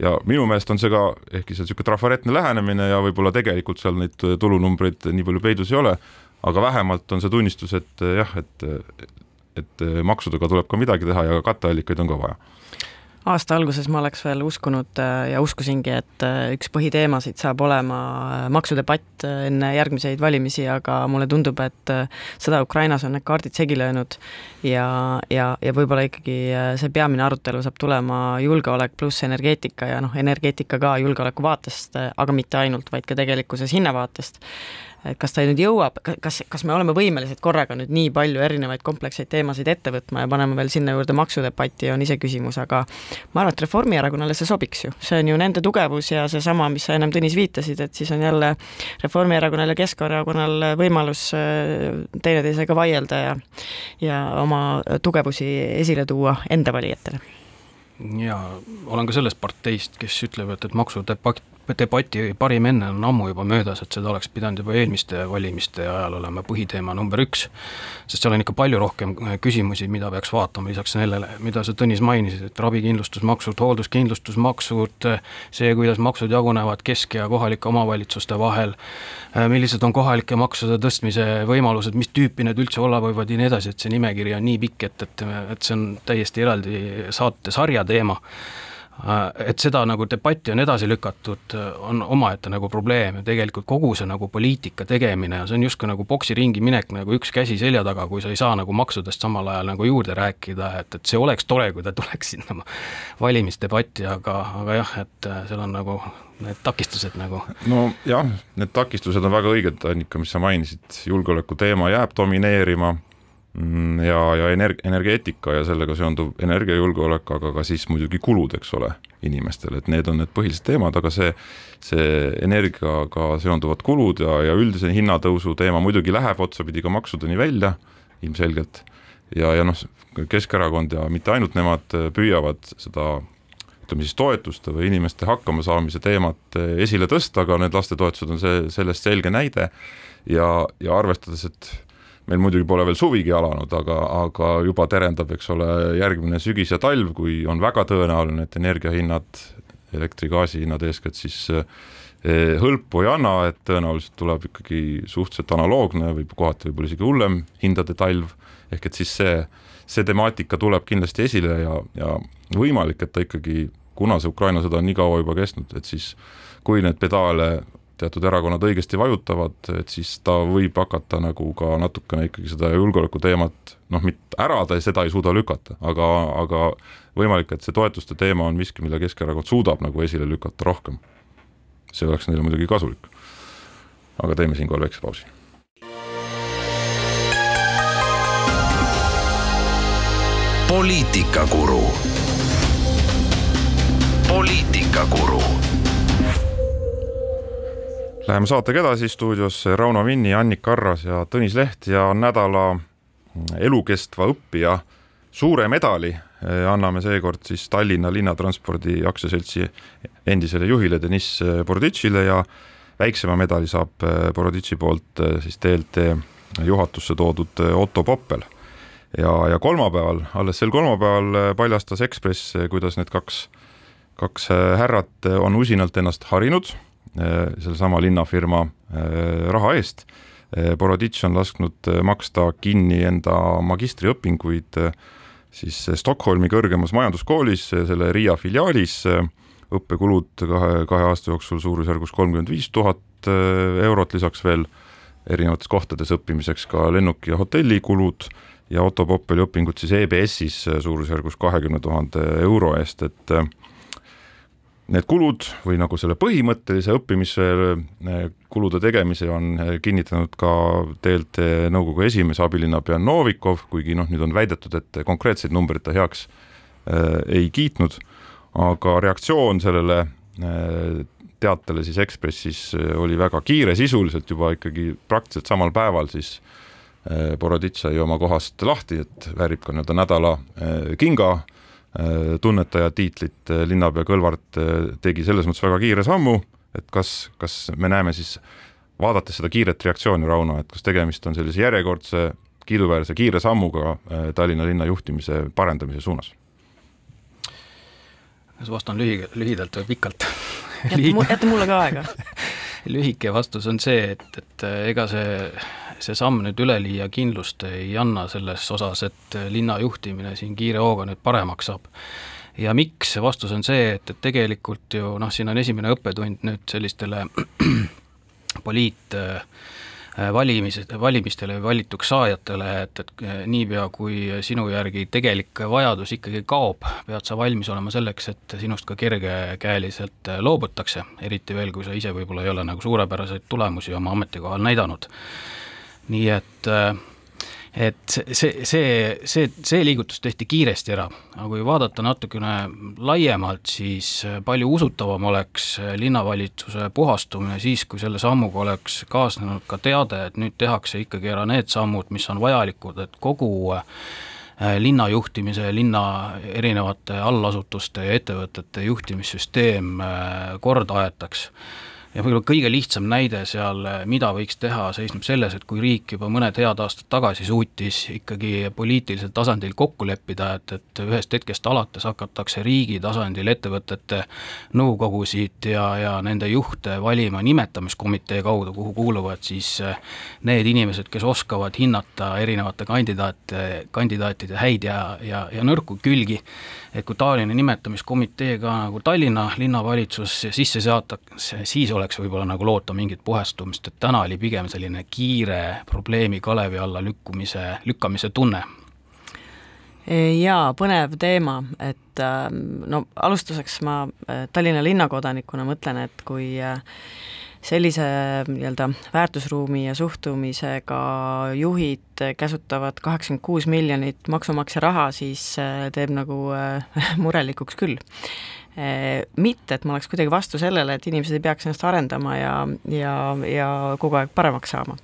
ja minu meelest on see ka, ehkki see on niisugune trafaretne lähenemine ja võib-olla tegelikult seal neid tulunumbreid nii palju peidus ei ole, aga vähemalt on see tunnistus, et jah, et et maksudega tuleb ka midagi teha ja katteallikaid on ka vaja aasta alguses ma oleks veel uskunud äh, ja uskusingi, et äh, üks põhiteemasid saab olema äh, maksudebatt enne järgmiseid valimisi, aga mulle tundub, et sõda Ukrainas on need kaardid segi löönud ja, ja, ja võib-olla ikkagi see peamine arutelu saab tulema julgeolek pluss energeetika ja noh, energeetika ka julgeoleku vaatest, aga mitte ainult, vaid ka tegelikkuses hinnavaatest et kas ta nüüd jõuab, kas, kas me oleme võimelised korraga nüüd nii palju erinevaid kompleksseid teemasid ette võtma ja panema veel sinna juurde maksudebati, on iseküsimus, aga ma arvan, et Reformierakonnale see sobiks ju, see on ju nende tugevus ja seesama, mis sa ennem, Tõnis, viitasid, et siis on jälle Reformierakonnal ja Keskerakonnal võimalus äh, teineteisega vaielda ja ja oma tugevusi esile tuua enda valijatele. Ja olen ka sellest parteist, kes ütleb, et, et maksudebatt debati parim enne on ammu juba möödas, et seda oleks pidanud juba eelmiste valimiste ajal olema põhiteema number üks. sest seal on ikka palju rohkem küsimusi, mida peaks vaatama, lisaks sellele, mida sa, Tõnis, mainisid, et ravikindlustusmaksud, hoolduskindlustusmaksud, see, kuidas maksud jagunevad kesk- ja kohalike omavalitsuste vahel, millised on kohalike maksude tõstmise võimalused, mis tüüpi need üldse olla võivad ja nii edasi, et see nimekiri on nii pikk, et, et, et see on täiesti eraldi saatesarja teema Äh, et seda nagu debatti on edasi lükatud, äh, on omaette nagu probleem ja tegelikult kogu see nagu poliitika tegemine ja see on justkui nagu poksiringi minek nagu üks käsi selja taga, kui sa ei saa nagu maksudest samal ajal nagu juurde rääkida, et, et see oleks tore, kui ta tuleks sinna valimisdebatti, aga, aga jah, et äh, seal on nagu need takistused nagu. nojah, need takistused on väga õiged, Annika, mis sa mainisid, julgeoleku teema jääb domineerima ja, ja energ-, energeetika ja sellega seonduv energiajulgeolek, aga ka siis muidugi kulud, eks ole, inimestele, et need on need põhilised teemad, aga see, see energiaga seonduvad kulud ja, ja üldise hinnatõusu teema muidugi läheb otsapidi ka maksudeni välja ilmselgelt. Ja, ja noh, Keskerakond ja mitte ainult nemad püüavad seda ütleme siis toetuste või inimeste hakkamasaamise teemat esile tõsta, aga need lastetoetused on see, sellest selge näide. Ja, ja arvestades, et meil muidugi pole veel suvigi alanud, aga, aga juba terendab, eks ole, järgmine sügis ja talv, kui on väga tõenäoline, et energiahinnad, elektri-gaasi hinnad eeskätt siis eh, hõlpu ei anna, et tõenäoliselt tuleb ikkagi suhteliselt analoogne või kohati võib-olla isegi hullem hindade talv, ehk et siis see, see temaatika tuleb kindlasti esile ja, ja võimalik, et ta ikkagi, kuna see Ukraina sõda on nii kaua juba kestnud, et siis kui need pedaale teatud erakonnad õigesti vajutavad, et siis ta võib hakata nagu ka natukene ikkagi seda julgeoleku teemat noh, mitte ära ta seda ei suuda lükata, aga, aga võimalik, et see toetuste teema on miski, mille Keskerakond suudab nagu esile lükata rohkem. see oleks neile muidugi kasulik. aga teeme siinkohal väikse pausi. poliitikakuru poliitikakuru Läheme saatega edasi, stuudios Rauno Vinni, Annika Arras ja Tõnis Leht ja nädala elukestva õppija suure medali. Anname seekord siis Tallinna Linnatranspordi aktsiaseltsi endisele juhile Deniss Boroditšile ja väiksema medali saab Boroditši poolt siis TLT juhatusse toodud Otto Poppel. ja, ja kolmapäeval, alles sel kolmapäeval paljastas Ekspress, kuidas need kaks, kaks härrat on usinalt ennast harinud sellesama linnafirma äh, raha eest. Äh, Boroditš on lasknud maksta kinni enda magistriõpinguid siis Stockholmi kõrgemas majanduskoolis, selle Riia filiaalis, õppekulud kahe, kahe aasta jooksul suurusjärgus kolmkümmend viis tuhat eurot, lisaks veel erinevates kohtades õppimiseks ka lennuki ja hotellikulud ja Otto Poppeli õpingud siis EBS-is suurusjärgus kahekümne tuhande euro eest, et need kulud või nagu selle põhimõttelise õppimise eh, kulude tegemise on eh, kinnitanud ka TLT nõukogu esimees, abilinnapea Novikov, kuigi noh, nüüd on väidetud, et konkreetseid numbreid ta heaks äh, ei kiitnud, aga reaktsioon sellele äh, teatele siis Ekspressis oli väga kiire, sisuliselt juba ikkagi praktiliselt samal päeval siis äh, Boroditš sai oma kohast lahti, et väärib ka nii-öelda nädala kinga Äh, tunnetaja tiitlit äh, linnapea Kõlvart äh, tegi selles mõttes väga kiire sammu, et kas, kas me näeme siis, vaadates seda kiiret reaktsiooni, Rauno, et kas tegemist on sellise järjekordse kiiduväärse kiire sammuga Tallinna linna juhtimise parendamise suunas? kas vastan lühi-, lühidalt või pikalt? jäta mulle ka aega lühike vastus on see, et, et ega see see samm nüüd üleliia kindlust ei anna selles osas, et linna juhtimine siin kiire hooga nüüd paremaks saab. ja miks, vastus on see, et, et tegelikult ju noh, siin on esimene õppetund nüüd sellistele poliit äh, valimised, valimistele valituks saajatele, et, et niipea, kui sinu järgi tegelik vajadus ikkagi kaob, pead sa valmis olema selleks, et sinust ka kergekäeliselt loobutakse, eriti veel, kui sa ise võib-olla ei ole nagu suurepäraseid tulemusi oma ametikohal näidanud. Nii et äh, et see, see, see, see liigutus tehti kiiresti ära, aga kui vaadata natukene laiemalt, siis palju usutavam oleks linnavalitsuse puhastumine siis, kui selle sammuga oleks kaasnenud ka teade, et nüüd tehakse ikkagi ära need sammud, mis on vajalikud, et kogu äh, linna juhtimise, linna erinevate allasutuste ja ettevõtete juhtimissüsteem äh, korda aetaks ja võib-olla kõige lihtsam näide seal, mida võiks teha, seisneb selles, et kui riik juba mõned head aastad tagasi suutis ikkagi poliitilisel tasandil kokku leppida, et, et ühest hetkest alates hakatakse riigi tasandil ettevõtete nõukogusid ja, ja nende juhte valima nimetamiskomitee kaudu, kuhu kuuluvad siis need inimesed, kes oskavad hinnata erinevate kandidaate, kandidaatide häid ja, ja, ja nõrku külgi, et kui taoline nimetamiskomitee ka nagu Tallinna linnavalitsus sisse seatakse, siis oleks võib-olla nagu loota mingit puhastumist, et täna oli pigem selline kiire probleemi kalevi alla lükkumise, lükkamise tunne. Jaa, põnev teema, et ähm, no alustuseks ma äh, Tallinna linnakodanikuna mõtlen, et kui äh, sellise nii-öelda väärtusruumi ja suhtumisega juhid käsutavad kaheksakümmend kuus miljonit maksumaksja raha, siis äh, teeb nagu murelikuks küll mitte, et ma oleks kuidagi vastu sellele, et inimesed ei peaks ennast arendama ja, ja, ja kogu aeg paremaks saama.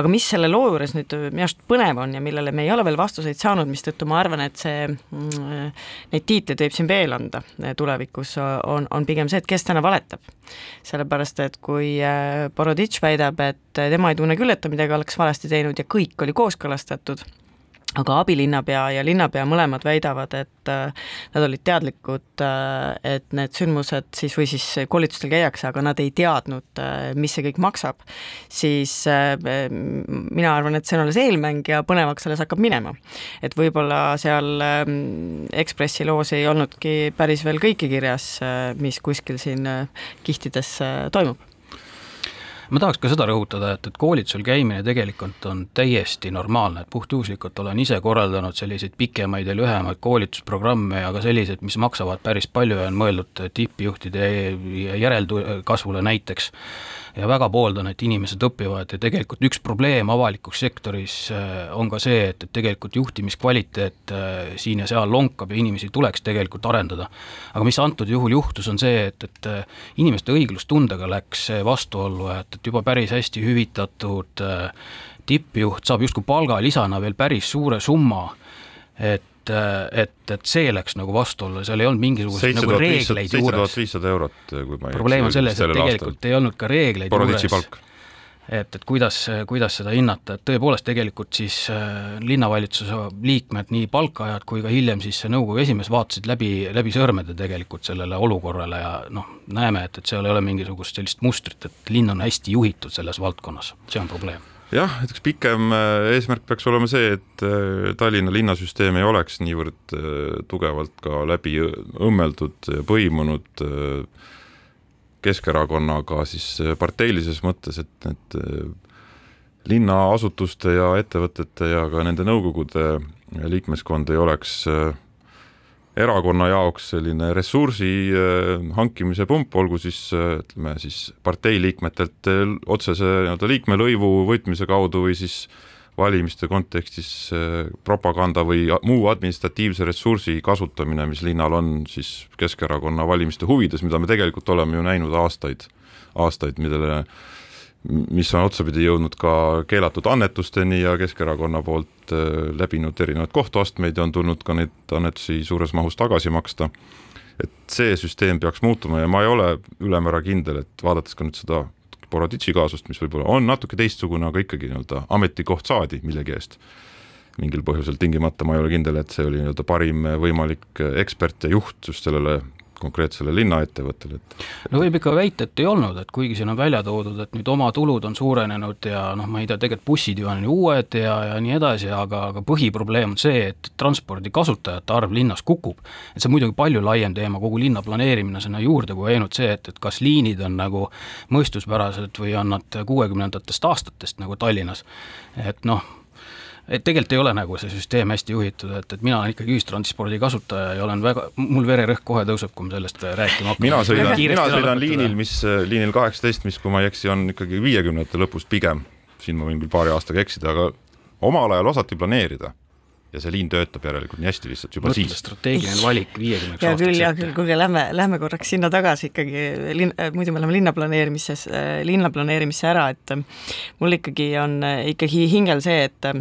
aga mis selle loo juures nüüd minu arust põnev on ja millele me ei ole veel vastuseid saanud, mistõttu ma arvan, et see, mm, neid tiitleid võib siin veel anda tulevikus, on, on pigem see, et kes täna valetab. sellepärast, et kui eh, Boroditš väidab, et tema ei tunne küll, et ta midagi oleks valesti teinud ja kõik oli kooskõlastatud aga abilinnapea ja linnapea mõlemad väidavad, et äh, nad olid teadlikud, äh, et need sündmused siis või siis koolitustel käiakse, aga nad ei teadnud, äh, mis see kõik maksab, siis mina arvan, et see on alles eelmäng ja põnevaks alles hakkab minema. et võib-olla seal ähm, Ekspressi loos ei olnudki päris veel kõike kirjas, mis kuskil siin kihtides toimub ma tahaks ka seda rõhutada, et, et koolitusel käimine tegelikult on täiesti normaalne, et puhtjuhuslikult olen ise korraldanud selliseid pikemaid ja lühemaid koolitusprogramme ja ka selliseid, mis maksavad päris palju ja on mõeldud tippjuhtide järelkasvule näiteks ja väga pooldan, et inimesed õpivad ja tegelikult üks probleem avalikus sektoris äh, on ka see, et, et tegelikult juhtimiskvaliteet äh, siin ja seal lonkab ja inimesi tuleks tegelikult arendada. aga mis antud juhul juhtus, on see, et, et äh, inimeste õiglustundega läks vastuollu, et, et juba päris hästi hüvitatud tippjuht saab justkui palgalisana veel päris suure summa, et et, et see läks nagu vastuollu, seal ei olnud mingisuguseid nagu reegleid juures. viissada eurot, kui ma ei probleem on selles, et tegelikult aastal. ei olnud ka reegleid Boroditši juures. et, et kuidas, kuidas seda hinnata, et tõepoolest tegelikult siis äh, linnavalitsuse liikmed, nii palkajad kui ka hiljem siis see nõukogu esimees vaatasid läbi, läbi sõrmede tegelikult sellele olukorrale ja noh, näeme, et, et seal ei ole mingisugust sellist mustrit, et linn on hästi juhitud selles valdkonnas, see on probleem jah, et üks pikem äh, eesmärk peaks olema see, et äh, Tallinna linnasüsteem ei oleks niivõrd äh, tugevalt ka läbi õmmeldud põimunud Keskerakonnaga siis parteilises mõttes, et need linnaasutuste ja ettevõtete ja ka nende nõukogude liikmeskond ei oleks erakonna jaoks selline ressursi äh, hankimise pump, olgu siis äh, ütleme siis partei liikmetelt äh, otsese nii-öelda liikmelõivu võtmise kaudu või siis valimiste kontekstis propaganda või muu administratiivse ressursi kasutamine, mis linnal on siis Keskerakonna valimiste huvides, mida me tegelikult oleme ju näinud aastaid, aastaid, millele mis on otsapidi jõudnud ka keelatud annetusteni ja Keskerakonna poolt äh, läbinud erinevaid kohtuastmeid ja on tulnud ka neid annetusi suures mahus tagasi maksta. et see süsteem peaks muutuma ja ma ei ole ülemäära kindel, et vaadates ka nüüd seda Boroditši kaasust, mis võib-olla on natuke teistsugune, aga ikkagi nii-öelda ametikoht saadi millegi eest mingil põhjusel tingimata, ma ei ole kindel, et see oli nii-öelda parim võimalik ekspert ja juht just sellele konkreetsele linnaettevõttele, et no võib ikka väita, et ei olnud, et kuigi siin on välja toodud, et nüüd omatulud on suurenenud ja noh, ma ei tea, tegelikult bussid ju on ju uued ja, ja nii edasi, aga, aga põhiprobleem on see, et transpordi kasutajate arv linnas kukub. et see on muidugi palju laiem teema, kogu linna planeerimine sinna juurde, kui ainult see, et, et kas liinid on nagu mõistuspärased või on nad kuuekümnendatest aastatest nagu Tallinnas. et noh, et tegelikult ei ole nagu see süsteem hästi juhitud, et, et mina olen ikkagi ühistranspordi kasutaja ja olen väga, mul vererõhk kohe tõuseb, kui ma sellest rääkima hakkan. mina sõidan, mina sõidan liinil, mis, liinil kaheksateist, mis, kui ma ei eksi, on ikkagi viiekümnendate lõpust pigem, siin ma võin küll paari aastaga eksida, aga omal ajal osati planeerida ja see liin töötab järelikult nii hästi lihtsalt juba Mõtle, siis. strateegiline valik viiekümneks aastaks. hea küll, hea küll, kuulge, lähme, lähme korraks sinna tagasi ikkagi, linn, muidu me läheme linnaplaneerimises, linnaplaneerimisse ära, et mul ikkagi on ikkagi hingel see, et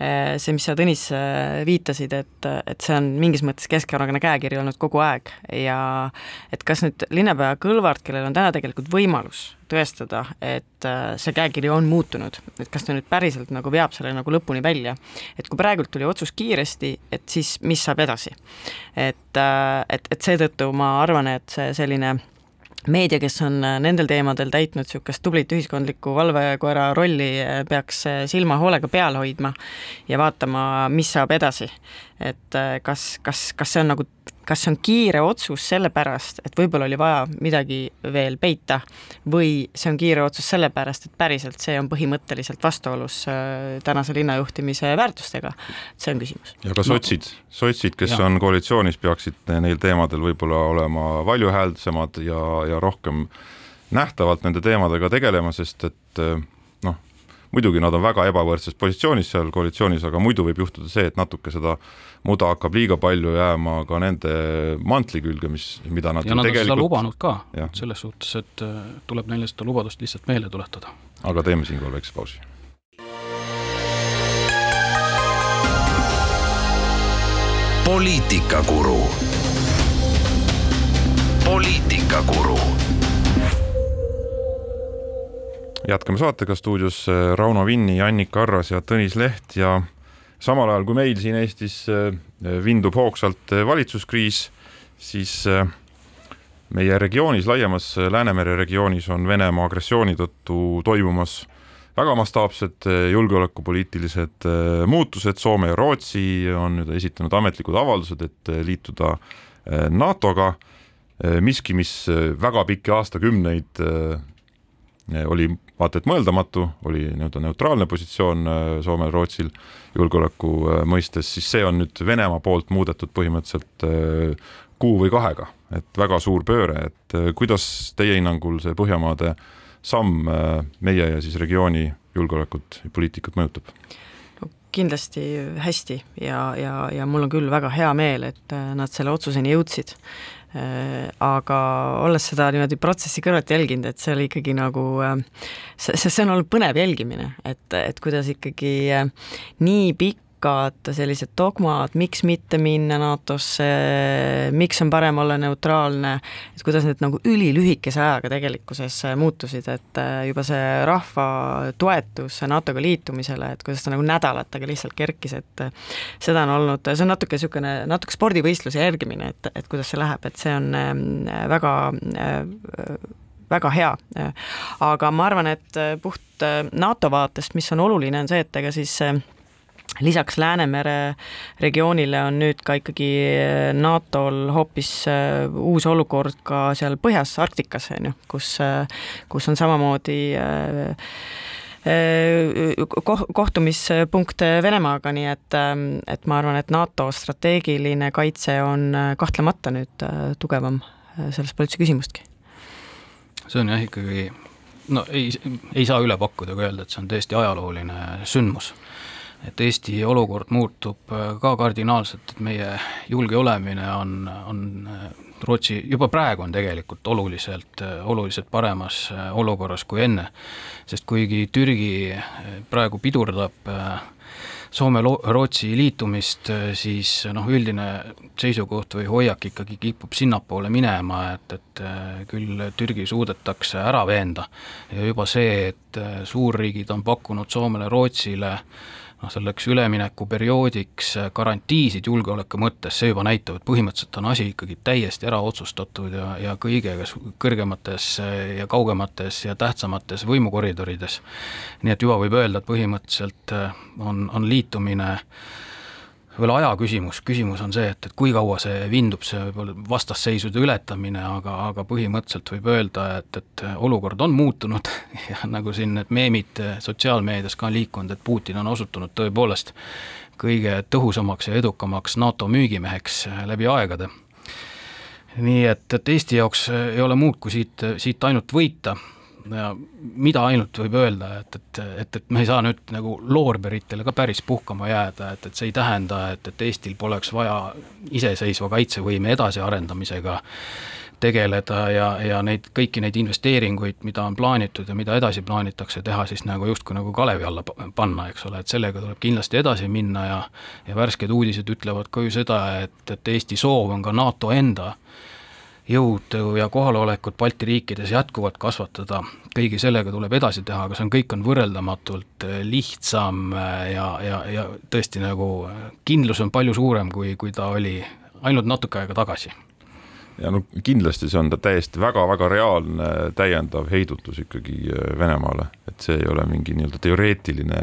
see, mis sa, Tõnis, äh, viitasid, et, et see on mingis mõttes Keskerakonna käekiri olnud kogu aeg ja et kas nüüd linnapea Kõlvart, kellel on täna tegelikult võimalus tõestada, et äh, see käekiri on muutunud, et kas ta nüüd päriselt nagu veab selle nagu lõpuni välja, et kui praegult tuli otsus kiiresti, et siis mis saab edasi. et, et, et seetõttu ma arvan, et see selline meedia, kes on äh, nendel teemadel täitnud niisugust tublit ühiskondlikku valvekoera rolli, äh, peaks äh, silma hoolega peal hoidma ja vaatama, mis saab edasi. et kas, kas, kas see on nagu kas see on kiire otsus sellepärast, et võib-olla oli vaja midagi veel peita või see on kiire otsus sellepärast, et päriselt see on põhimõtteliselt vastuolus äh, tänase linnajuhtimise väärtustega, see on küsimus. ja ka sotsid sotsid, kes ja. on koalitsioonis, peaksid neil teemadel võib-olla olema valjuhäälsemad ja, ja rohkem nähtavalt nende teemadega tegelema, sest et äh, muidugi nad on väga ebavõrdses positsioonis seal koalitsioonis, aga muidu võib juhtuda see, et natuke seda muda hakkab liiga palju jääma ka nende mantli külge, mis, mida nad ja nad tegelikult... on seda lubanud ka, selles suhtes, et äh, tuleb neile seda lubadust lihtsalt meelde tuletada. aga teeme siinkohal väikse pausi. poliitikakuru. poliitikakuru jätkame saatega stuudios äh, Rauno Vinni, Annika Arras ja Tõnis Leht ja samal ajal kui meil siin Eestis äh, vindub hoogsalt äh, valitsuskriis, siis meie regioonis, laiemas Läänemere regioonis on Venemaa agressiooni tõttu toimumas väga mastaapsed julgeolekupoliitilised muutused, Soome ja Rootsi on nüüd esitanud ametlikud avaldused, et liituda NATO-ga, miski, mis väga pikki aastakümneid oli vaata et mõeldamatu, oli nii-öelda neutraalne positsioon Soomel-Rootsil julgeoleku äh, mõistes, siis see on nüüd Venemaa poolt muudetud põhimõtteliselt äh, kuu või kahega, et väga suur pööre, et äh, kuidas teie hinnangul see Põhjamaade samm meie ja siis regiooni julgeolekut ja poliitikat mõjutab? kindlasti hästi ja, ja, ja mul on küll väga hea meel, et nad selle otsuseni jõudsid Äh, aga olles seda niimoodi protsessi kõrvalt jälginud, et see oli ikkagi nagu, äh, see, see on olnud põnev jälgimine, et, et kuidas ikkagi äh, nii pikk pikad sellised dogmad, miks mitte minna NATO-sse, miks on parem olla neutraalne, et kuidas need nagu ülilühikese ajaga tegelikkuses muutusid, et äh, juba see rahva toetus NATO-ga liitumisele, et kuidas ta nagu nädalatega lihtsalt kerkis, et äh, seda on olnud, see on natuke niisugune, natuke spordivõistluse järgimine, et, et kuidas see läheb, et see on ähm, väga väga hea. aga ma arvan, et puht NATO vaatest, mis on oluline, on see, et ega siis lisaks Läänemere regioonile on nüüd ka ikkagi NATO-l hoopis äh, uus olukord ka seal põhjas, Arktikas, on ju, kus, äh, kus on samamoodi äh, kohtumispunkt Venemaaga, nii et, et ma arvan, et NATO strateegiline kaitse on kahtlemata nüüd tugevam sellest pole üldse küsimustki. see on jah, ikkagi no ei, ei saa üle pakkuda ega öelda, et see on tõesti ajalooline sündmus et Eesti olukord muutub äh, ka kardinaalselt, et meie julge olemine on, on äh, Rootsi, juba praegu on tegelikult oluliselt, äh, oluliselt paremas olukorras kui enne. sest kuigi Türgi praegu pidurdab Soome-Rootsi liitumist, siis noh, üldine seisukoht või hoiak ikkagi kipub sinnapoole minema, et, et küll Türgi suudetakse ära veenda ja juba see, et suurriigid on pakkunud Soomele, Rootsile äh, noh, selleks üleminekuperioodiks garantiisid julgeoleku mõttes, see juba näitab, et põhimõtteliselt on asi ikkagi täiesti ära otsustatud ja, ja kõige kõrgemates ja kaugemates ja tähtsamates võimukoridorides. nii et juba võib öelda, et põhimõtteliselt on, on liitumine äh, veel aja küsimus, küsimus on see, et, et kui kaua see vindub, see võib-olla vastasseisude ületamine, aga, aga põhimõtteliselt võib öelda, et, et olukord on muutunud ja nagu siin need meemid sotsiaalmeedias ka on liikunud, et Putin on osutunud tõepoolest kõige tõhusamaks ja edukamaks NATO müügimeheks läbi aegade. nii et, et Eesti jaoks ei ole muud, kui siit, siit ainult võita ja mida ainult võib öelda, et, et, et, et me ei saa nüüd nagu loorberitele ka päris puhkama jääda, et, et see ei tähenda, et, et Eestil poleks vaja iseseisva kaitsevõime edasiarendamisega tegeleda ja, ja neid, kõiki neid investeeringuid, mida on plaanitud ja mida edasi plaanitakse teha, siis nagu justkui nagu kalevi alla panna, eks ole, et sellega tuleb kindlasti edasi minna ja ja värsked uudised ütlevad ka ju seda, et, et Eesti soov on ka NATO enda jõudu ja kohalolekut Balti riikides jätkuvalt kasvatada, kõigi sellega tuleb edasi teha, aga see on, kõik on võrreldamatult äh, lihtsam äh, ja, ja, ja tõesti nagu äh, kindlus on palju suurem, kui, kui ta oli ainult natuke aega tagasi. Ja no kindlasti see on ta täiesti väga-väga reaalne täiendav heidutus ikkagi Venemaale, et see ei ole mingi nii-öelda teoreetiline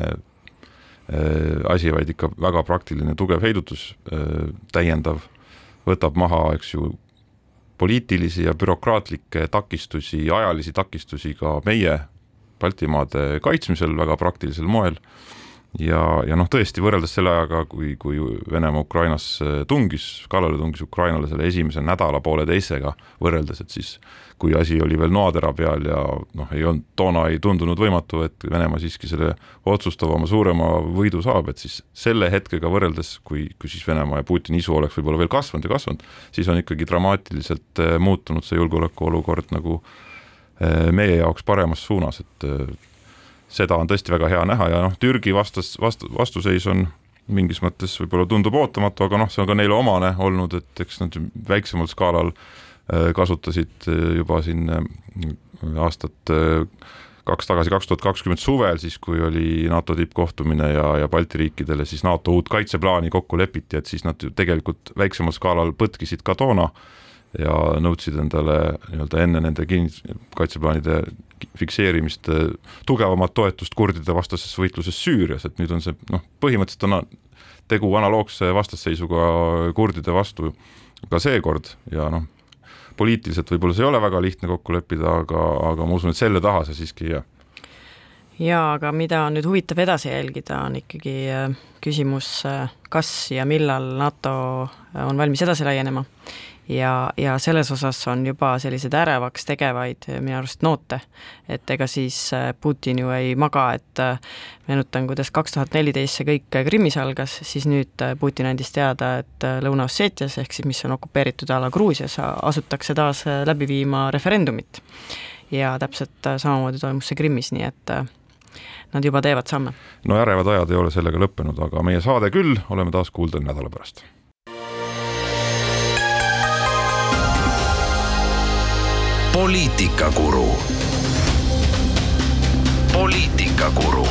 asi, vaid ikka väga praktiline tugev heidutus, täiendav, võtab maha, eks ju, poliitilisi ja bürokraatlikke takistusi, ajalisi takistusi ka meie Baltimaade kaitsmisel väga praktilisel moel ja, ja noh, tõesti võrreldes selle ajaga, kui, kui Venemaa tungis, kallale tungis Ukrainale selle esimese nädala pooleteisega võrreldes, et siis kui asi oli veel noatera peal ja noh, ei olnud, toona ei tundunud võimatu, et Venemaa siiski selle otsustavama, suurema võidu saab, et siis selle hetkega võrreldes, kui, kui siis Venemaa ja Putini isu oleks võib-olla veel kasvanud ja kasvanud, siis on ikkagi dramaatiliselt eh, muutunud see julgeolekuolukord nagu eh, meie jaoks paremas suunas, et seda on tõesti väga hea näha ja noh, Türgi vastas, vastu, vastuseis on mingis mõttes võib-olla tundub ootamatu, aga noh, see on ka neile omane olnud, et eks nad väiksemal skaalal äh, kasutasid äh, juba siin äh, aastat kaks tagasi, kaks tuhat kakskümmend suvel, siis kui oli NATO tippkohtumine ja, ja Balti riikidele siis NATO uut kaitseplaani kokku lepiti, et siis nad ju tegelikult väiksemal skaalal põtkisid ka toona ja nõudsid endale nii-öelda enne nende kin-, kaitseplaanide fikseerimist tugevamat toetust kurdide vastases võitluses Süürias, et nüüd on see noh, põhimõtteliselt on tegu analoogse vastasseisuga kurdide vastu ka seekord ja noh, poliitiliselt võib-olla see ei ole väga lihtne kokku leppida, aga, aga ma usun, et selle taha see siiski ei jää. Jaa, aga mida on nüüd huvitav edasi jälgida, on ikkagi äh, küsimus, äh, kas ja millal NATO on valmis edasi laienema ja, ja selles osas on juba selliseid ärevaks tegevaid minu arust noote. et ega siis äh, Putin ju ei maga, et äh, meenutan, kuidas kaks tuhat neliteist see kõik Krimmis algas, siis nüüd Putin andis teada, et Lõuna-Osseetias, ehk siis mis on okupeeritud ala Gruusias, asutakse taas läbi viima referendumit. ja täpselt samamoodi toimus see Krimmis, nii et nad juba teevad samme. no ärevad ajad ei ole sellega lõppenud, aga meie saade küll, oleme taas kuulda nädala pärast poliitikakuru. poliitikakuru